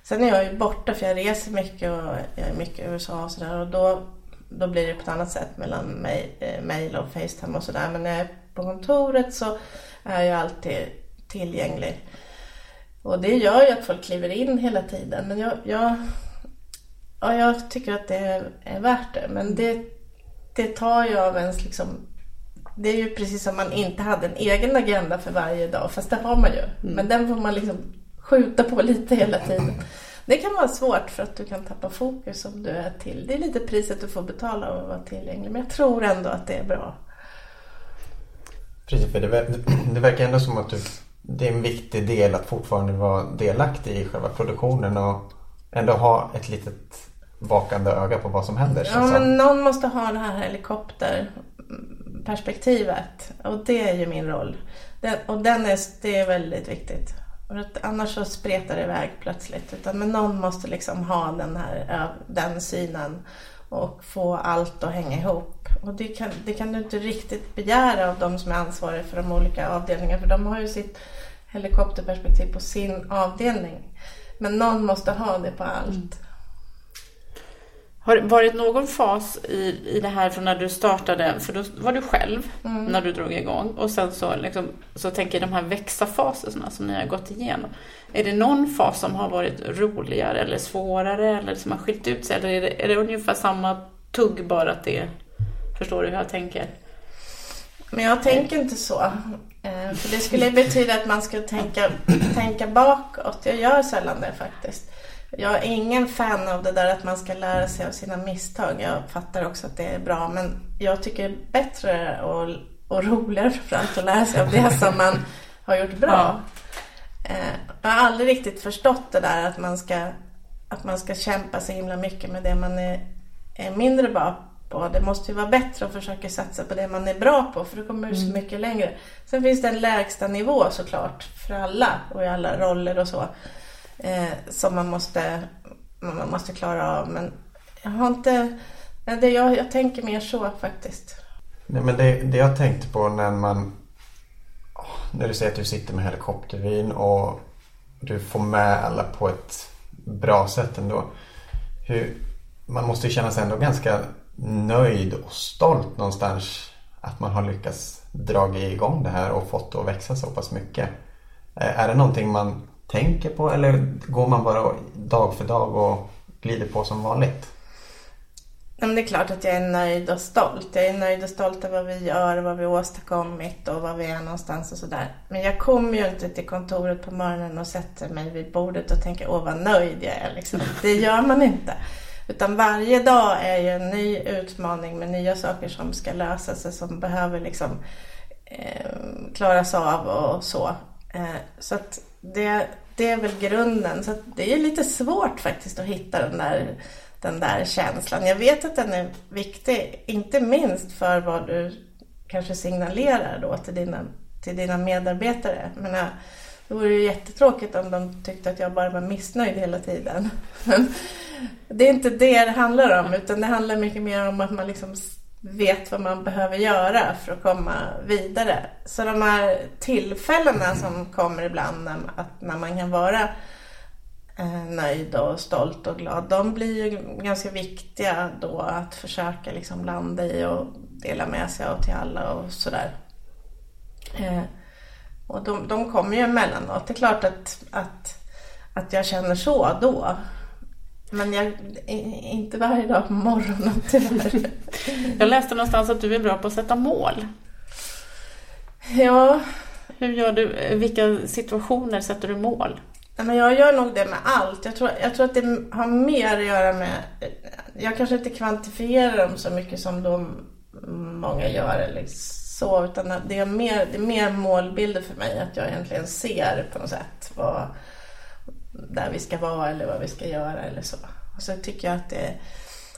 Sen är jag ju borta för jag reser mycket och jag är mycket i USA och sådär och då, då blir det på ett annat sätt mellan mejl eh, mail och Facetime och sådär. Men när jag är på kontoret så är jag alltid tillgänglig. Och det gör ju att folk kliver in hela tiden. Men jag, jag, ja, jag tycker att det är värt det. Men det, det tar ju av ens liksom det är ju precis som man inte hade en egen agenda för varje dag, fast det har man ju. Mm. Men den får man liksom skjuta på lite hela tiden. Det kan vara svårt för att du kan tappa fokus om du är till. Det är lite priset du får betala av att vara tillgänglig. Men jag tror ändå att det är bra. Precis, för det, det verkar ändå som att du, det är en viktig del att fortfarande vara delaktig i själva produktionen och ändå ha ett litet vakande öga på vad som händer. Ja, men någon måste ha det här helikopter perspektivet. Och det är ju min roll. Den, och den är, det är väldigt viktigt. annars så spretar det iväg plötsligt. Utan, men någon måste liksom ha den här den synen och få allt att hänga ihop. Och det kan, det kan du inte riktigt begära av de som är ansvariga för de olika avdelningarna. För de har ju sitt helikopterperspektiv på sin avdelning. Men någon måste ha det på allt. Har det varit någon fas i, i det här från när du startade, för då var du själv mm. när du drog igång och sen så, liksom, så tänker jag de här växa-faserna som ni har gått igenom. Är det någon fas som har varit roligare eller svårare eller som har skilt ut sig eller är det, är det ungefär samma tugg bara att det, förstår du hur jag tänker? Men jag tänker inte så. Eh, för det skulle betyda att man ska tänka, tänka bakåt. Jag gör sällan det faktiskt. Jag är ingen fan av det där att man ska lära sig av sina misstag. Jag fattar också att det är bra. Men jag tycker det är bättre och, och roligare framförallt att lära sig av det som man har gjort bra. Eh, jag har aldrig riktigt förstått det där att man ska, att man ska kämpa så himla mycket med det man är, är mindre bra på. Det måste ju vara bättre att försöka satsa på det man är bra på för då kommer du så mm. mycket längre. Sen finns det en lägsta nivå såklart för alla och i alla roller och så eh, som man måste, man måste klara av. Men jag har inte, det, jag, jag tänker mer så faktiskt. Nej men det, det jag tänkte på när man, när du säger att du sitter med helikoptervin och du får med alla på ett bra sätt ändå. Hur, man måste ju känna sig ändå ganska nöjd och stolt någonstans att man har lyckats dra igång det här och fått det att växa så pass mycket. Eh, är det någonting man tänker på eller går man bara dag för dag och glider på som vanligt? Men det är klart att jag är nöjd och stolt. Jag är nöjd och stolt över vad vi gör, vad vi åstadkommit och var vi är någonstans och sådär. Men jag kommer ju inte till kontoret på morgonen och sätter mig vid bordet och tänker åh vad nöjd jag är. Liksom. Det gör man inte. Utan varje dag är ju en ny utmaning med nya saker som ska lösas och som behöver liksom eh, klaras av och så. Eh, så att det, det är väl grunden. Så det är lite svårt faktiskt att hitta den där, den där känslan. Jag vet att den är viktig, inte minst för vad du kanske signalerar då till dina, till dina medarbetare. Men äh, det vore ju jättetråkigt om de tyckte att jag bara var missnöjd hela tiden. Men det är inte det det handlar om, utan det handlar mycket mer om att man liksom vet vad man behöver göra för att komma vidare. Så de här tillfällena som kommer ibland när, att, när man kan vara eh, nöjd och stolt och glad, de blir ju ganska viktiga då att försöka liksom landa i och dela med sig av till alla och sådär. Eh, och de, de kommer ju emellanåt. Det är klart att, att, att jag känner så då. Men jag, inte varje dag på morgonen tyvärr. Jag läste någonstans att du är bra på att sätta mål. Ja. Hur gör du? Vilka situationer sätter du mål? men jag gör nog det med allt. Jag tror, jag tror att det har mer att göra med... Jag kanske inte kvantifierar dem så mycket som de många gör. Eller så, utan det är, mer, det är mer målbilder för mig. Att jag egentligen ser på något sätt vad, där vi ska vara eller vad vi ska göra eller så. Och så tycker jag att det är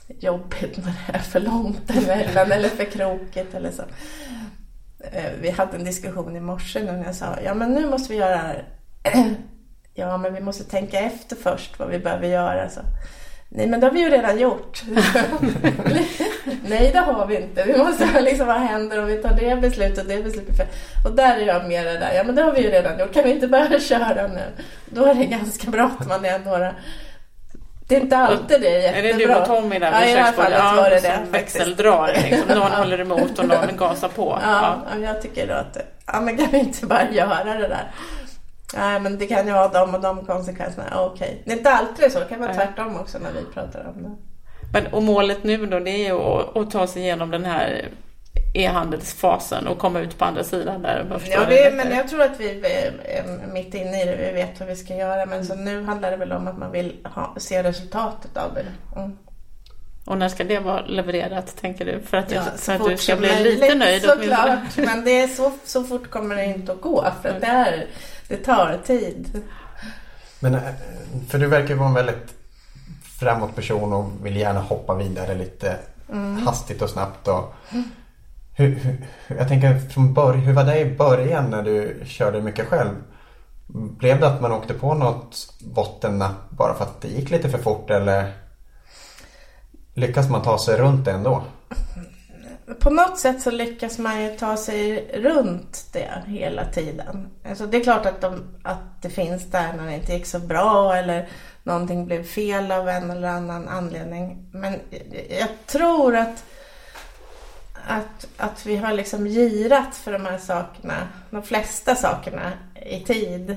jobbigt när det är för långt emellan eller för krokigt eller så. Eh, vi hade en diskussion i morse när jag sa, ja men nu måste vi göra Ja, men vi måste tänka efter först vad vi behöver göra. Så. Nej, men det har vi ju redan gjort. Nej, det har vi inte. Vi måste liksom, vad händer om vi tar det beslutet och det beslutet? Och där är jag mer där, ja men det har vi ju redan gjort. Kan vi inte börja köra nu? Då är det ganska bråttom. Man är några det är inte alltid det är jättebra. Är det du och Tommy där ja, i det här fallet ja, var det det. växeldrar liksom. Någon håller emot och någon gasar på. Ja, ja. jag tycker då att, ja men kan vi inte bara göra det där? Nej, men det kan ju ha de och de konsekvenserna. Okej. Okay. Det är inte alltid så. Det kan vara tvärtom också när vi pratar om det. Men, och målet nu då, det är ju att, att ta sig igenom den här e-handelsfasen och komma ut på andra sidan där. Ja, det, men jag tror att vi är mitt inne i det. Vi vet vad vi ska göra. Men så nu handlar det väl om att man vill ha, se resultatet av det. Mm. Och när ska det vara levererat, tänker du? För att, ja, du, för att du ska bli lite nöjd? Såklart, men det är så, så fort kommer det inte att gå. För att det, är, det tar tid. Men, eh, för du verkar vara en väldigt framåt person och vill gärna hoppa vidare lite mm. hastigt och snabbt. Och, hur, hur, jag tänker från början, hur var det i början när du körde mycket själv? Blev det att man åkte på något bottennapp bara för att det gick lite för fort eller lyckas man ta sig runt det ändå? på något sätt så lyckas man ju ta sig runt det hela tiden. Alltså det är klart att, de, att det finns där när det inte gick så bra eller någonting blev fel av en eller annan anledning. Men jag tror att, att, att vi har liksom girat för de här sakerna, de flesta sakerna i tid.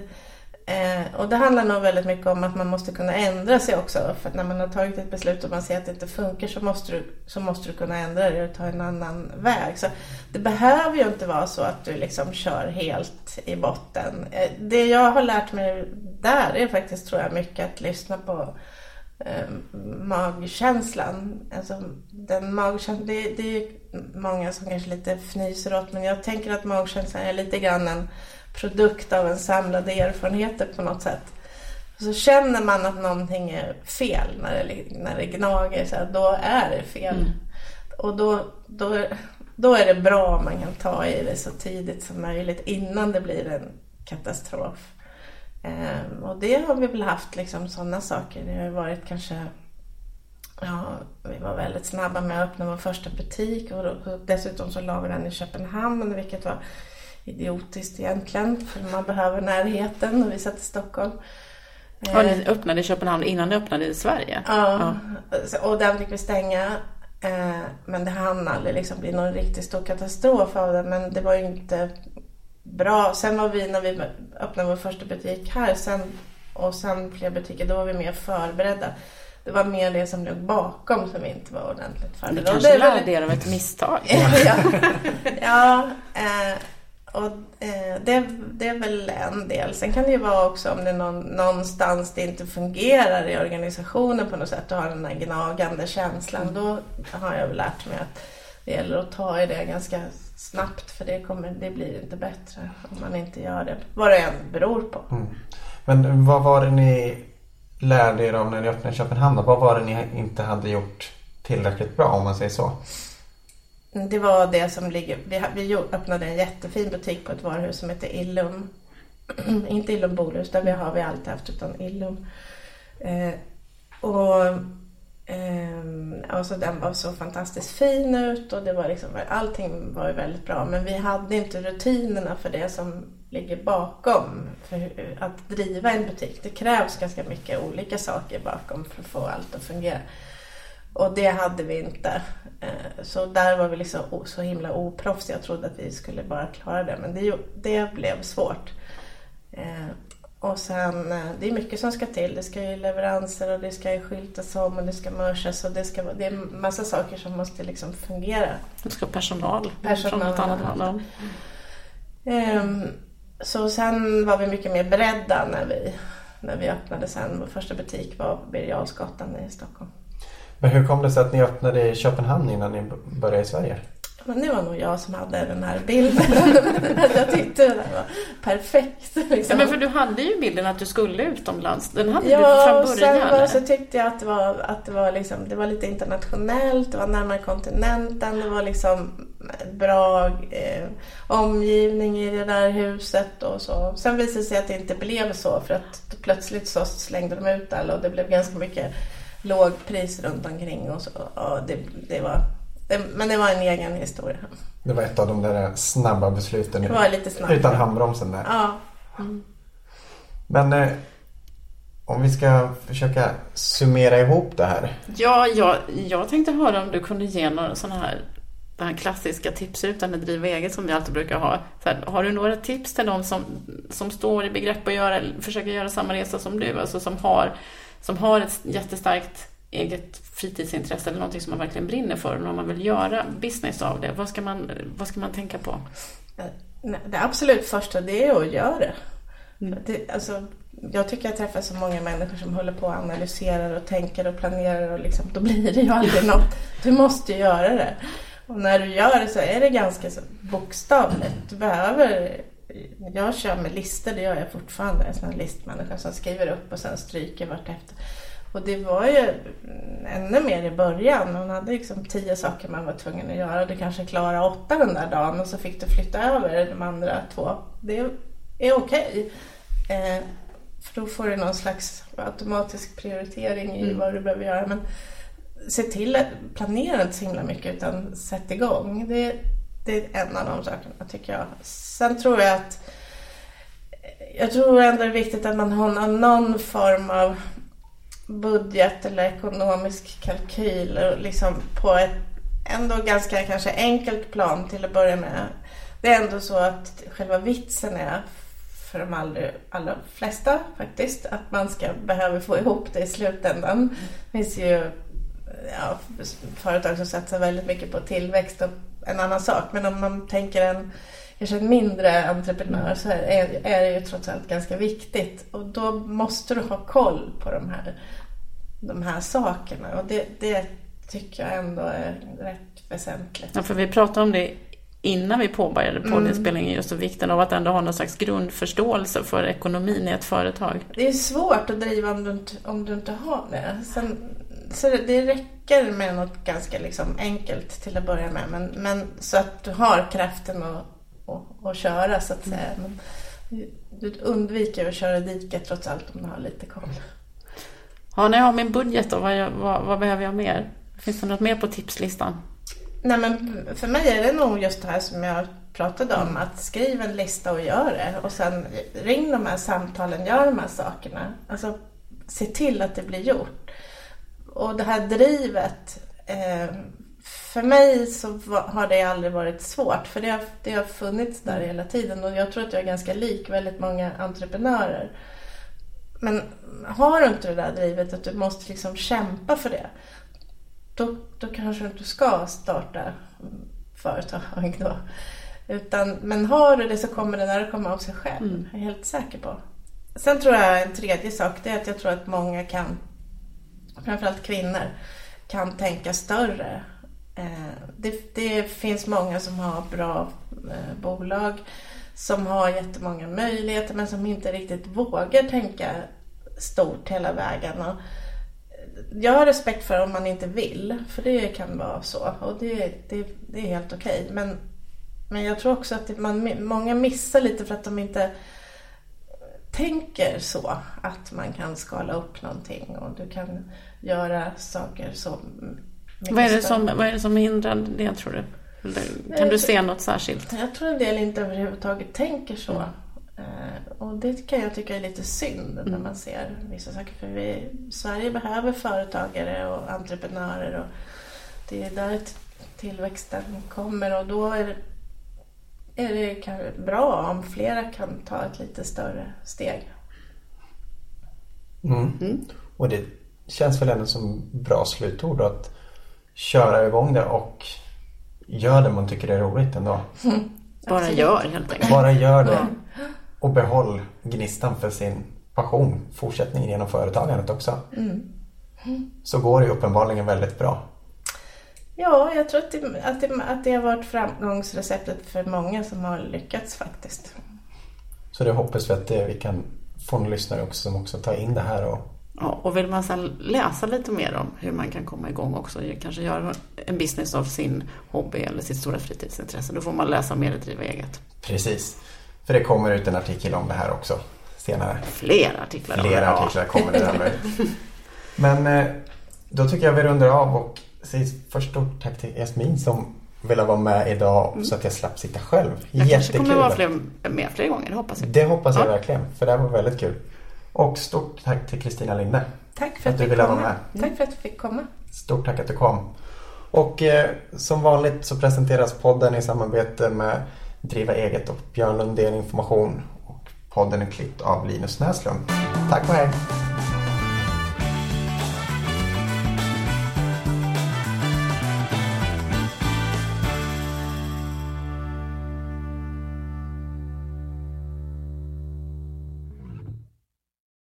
Eh, och det handlar nog väldigt mycket om att man måste kunna ändra sig också. För när man har tagit ett beslut och man ser att det inte funkar så måste du, så måste du kunna ändra dig och ta en annan väg. Så det behöver ju inte vara så att du liksom kör helt i botten. Eh, det jag har lärt mig där är faktiskt tror jag mycket att lyssna på eh, magkänslan. Alltså, den magkänslan det, det är många som kanske lite fnyser åt men jag tänker att magkänslan är lite grann en produkt av en samlade erfarenheter på något sätt. Så känner man att någonting är fel när det, när det gnager, så här, då är det fel. Mm. Och då, då, då är det bra om man kan ta i det så tidigt som möjligt innan det blir en katastrof. Ehm, och det har vi väl haft liksom sådana saker. Det har varit kanske Ja, vi var väldigt snabba med att öppna vår första butik och, och dessutom så la vi den i Köpenhamn vilket var idiotiskt egentligen för man behöver närheten och vi satt i Stockholm. Ja, ni öppnade i Köpenhamn innan ni öppnade i Sverige? Ja, ja. och den fick vi stänga. Eh, men det hann aldrig liksom bli någon riktigt stor katastrof av det. Men det var ju inte bra. Sen var vi, när vi öppnade vår första butik här sen, och sen fler butiker, då var vi mer förberedda. Det var mer det som låg bakom som inte var ordentligt förberedda. Ni kanske lärde er av ett misstag? ja, ja eh, och eh, det, det, är väl en del. Sen kan det ju vara också om det någon, någonstans det inte fungerar i organisationen på något sätt och har den här gnagande känslan. Mm. Då har jag väl lärt mig att det gäller att ta i det ganska snabbt för det, kommer, det blir inte bättre om man inte gör det. Vad det än beror på. Mm. Men vad var det ni lärde er av när ni öppnade Köpenhamn? Vad var det ni inte hade gjort tillräckligt bra om man säger så? Det var det som ligger, vi, vi öppnade en jättefin butik på ett varuhus som heter Illum. Inte Illum Bolus, där vi har vi alltid haft, utan Illum. Eh, och eh, alltså den var så fantastiskt fin ut och det var liksom, allting var ju väldigt bra. Men vi hade inte rutinerna för det som ligger bakom för att driva en butik. Det krävs ganska mycket olika saker bakom för att få allt att fungera. Och det hade vi inte. Eh, så där var vi liksom så himla oproffsiga. Jag trodde att vi skulle bara klara det. Men det, det blev svårt. Eh, och sen, eh, det är mycket som ska till. Det ska ju leveranser och det ska ju skyltas om och det ska mörsas och det, ska, det är massa saker som måste liksom fungera. Det ska personal, personal från något annat håll. Um, så sen var vi mycket mer beredda när vi, när vi öppnade sen. Vår första butik var på Birger i Stockholm. Men hur kom det sig att ni öppnade i Köpenhamn innan ni började i Sverige? Men det var nog jag som hade den här bilden. jag tyckte det var perfekt. Liksom. Ja, men för du hade ju bilden att du skulle utomlands. Den hade ja, du från början. Ja, och sen så tyckte jag att det var, att det var, liksom, det var lite internationellt. Det var närmare kontinenten. Det var liksom bra eh, omgivning i det där huset och så. Sen visade det sig att det inte blev så för att plötsligt så slängde de ut alla och det blev ganska mycket lågpris runt omkring och så. Och det, det var, det, men det var en egen historia. Det var ett av de där snabba besluten. Det var lite snabbt. Utan handbromsen där. Ja. Mm. Men eh, om vi ska försöka summera ihop det här. Ja, jag, jag tänkte höra om du kunde ge några sådana här den här klassiska tipsrutan med driva eget som vi alltid brukar ha. Här, har du några tips till de som, som står i begrepp att göra, försöka göra samma resa som du, alltså som har som har ett jättestarkt eget fritidsintresse eller någonting som man verkligen brinner för och om man vill göra business av det, vad ska man, vad ska man tänka på? Det absolut första det är att göra det. Mm. det alltså, jag tycker jag träffar så många människor som håller på och analyserar och tänker och planerar och liksom, då blir det ju aldrig något. Du måste göra det. Och när du gör det så är det ganska så bokstavligt. Du behöver jag kör med listor, det gör jag fortfarande. En sån här listmänniska som skriver upp och sen stryker vartefter. Och det var ju ännu mer i början. Man hade liksom tio saker man var tvungen att göra och du kanske klarade åtta den där dagen och så fick du flytta över de andra två. Det är okej. Eh, för då får du någon slags automatisk prioritering i mm. vad du behöver göra. Men se till att planera inte så himla mycket utan sätt igång. Det, det är en av de sakerna tycker jag. Sen tror jag att jag tror ändå det är viktigt att man har någon form av budget eller ekonomisk kalkyl liksom på ett ändå ganska kanske enkelt plan till att börja med. Det är ändå så att själva vitsen är för de allra, allra flesta faktiskt att man ska behöva få ihop det i slutändan. Det finns ju ja, företag som satsar väldigt mycket på tillväxt och en annan sak. Men om man tänker en kanske en mindre entreprenör så är, är det ju trots allt ganska viktigt. Och då måste du ha koll på de här, de här sakerna. Och det, det tycker jag ändå är rätt väsentligt. Ja, för vi pratade om det innan vi påbörjade poddinspelningen, mm. just vikten av att ändå ha någon slags grundförståelse för ekonomin i ett företag. Det är svårt att driva om du inte, om du inte har det. Sen, så det räcker med något ganska liksom enkelt till att börja med. Men, men så att du har kraften att, att, att köra så att säga. Men du undviker att köra diket trots allt om du har lite koll. Ja, när jag har min budget då, vad, jag, vad, vad behöver jag mer? Finns det något mer på tipslistan? Nej men för mig är det nog just det här som jag pratade om. Att skriv en lista och gör det. Och sen ring de här samtalen, gör de här sakerna. Alltså se till att det blir gjort. Och det här drivet. Eh, för mig så har det aldrig varit svårt. För det har, det har funnits där hela tiden. Och jag tror att jag är ganska lik väldigt många entreprenörer. Men har du inte det där drivet att du måste liksom kämpa för det då, då kanske du inte ska starta företag då. Utan, men har du det så kommer det när det kommer av sig själv. Mm. Jag är helt säker på. Sen tror jag en tredje sak det är att jag tror att många kan, framförallt kvinnor, kan tänka större. Eh, det, det finns många som har bra eh, bolag, som har jättemånga möjligheter men som inte riktigt vågar tänka stort hela vägen. Och jag har respekt för om man inte vill, för det kan vara så och det, det, det är helt okej. Okay. Men, men jag tror också att man, många missar lite för att de inte tänker så att man kan skala upp någonting och du kan göra saker så vad är, det som, vad är det som hindrar det tror du? Kan du se något särskilt? Jag tror en del inte överhuvudtaget tänker så. Mm. Och det kan jag tycka är lite synd när mm. man ser vissa saker. För vi, Sverige behöver företagare och entreprenörer och det är där tillväxten kommer och då är det, är det bra om flera kan ta ett lite större steg. Mm. Mm. Och det känns väl ändå som bra slutord att köra igång det och gör det man tycker är roligt ändå. Bara gör helt enkelt. Bara gör det. Och behåll gnistan för sin passion, fortsättningen genom företagandet också. Mm. Så går det uppenbarligen väldigt bra. Ja, jag tror att det, att, det, att det har varit framgångsreceptet för många som har lyckats faktiskt. Så det hoppas vi att det, vi kan få en lyssnare också som också tar in det här och Ja, och vill man sedan läsa lite mer om hur man kan komma igång också, kanske göra en business av sin hobby eller sitt stora fritidsintresse, då får man läsa mer och driva eget. Precis. För det kommer ut en artikel om det här också senare. Fler artiklar. Fler artiklar kommer det där Men eh, då tycker jag vi rundar av och säger först stort tack till Jasmin som ville vara med idag mm. så att jag slapp sitta själv. Jag Jättekul. kanske kommer vara fler, med fler gånger, det hoppas jag. Det hoppas jag ja. verkligen, för det här var väldigt kul. Och stort tack till Kristina Linde. Tack för att, att du ville vara med. Tack för att du fick komma. Stort tack att du kom. Och eh, som vanligt så presenteras podden i samarbete med Driva eget och Björn Lundén Information. Och podden är klippt av Linus Näslund. Tack och hej!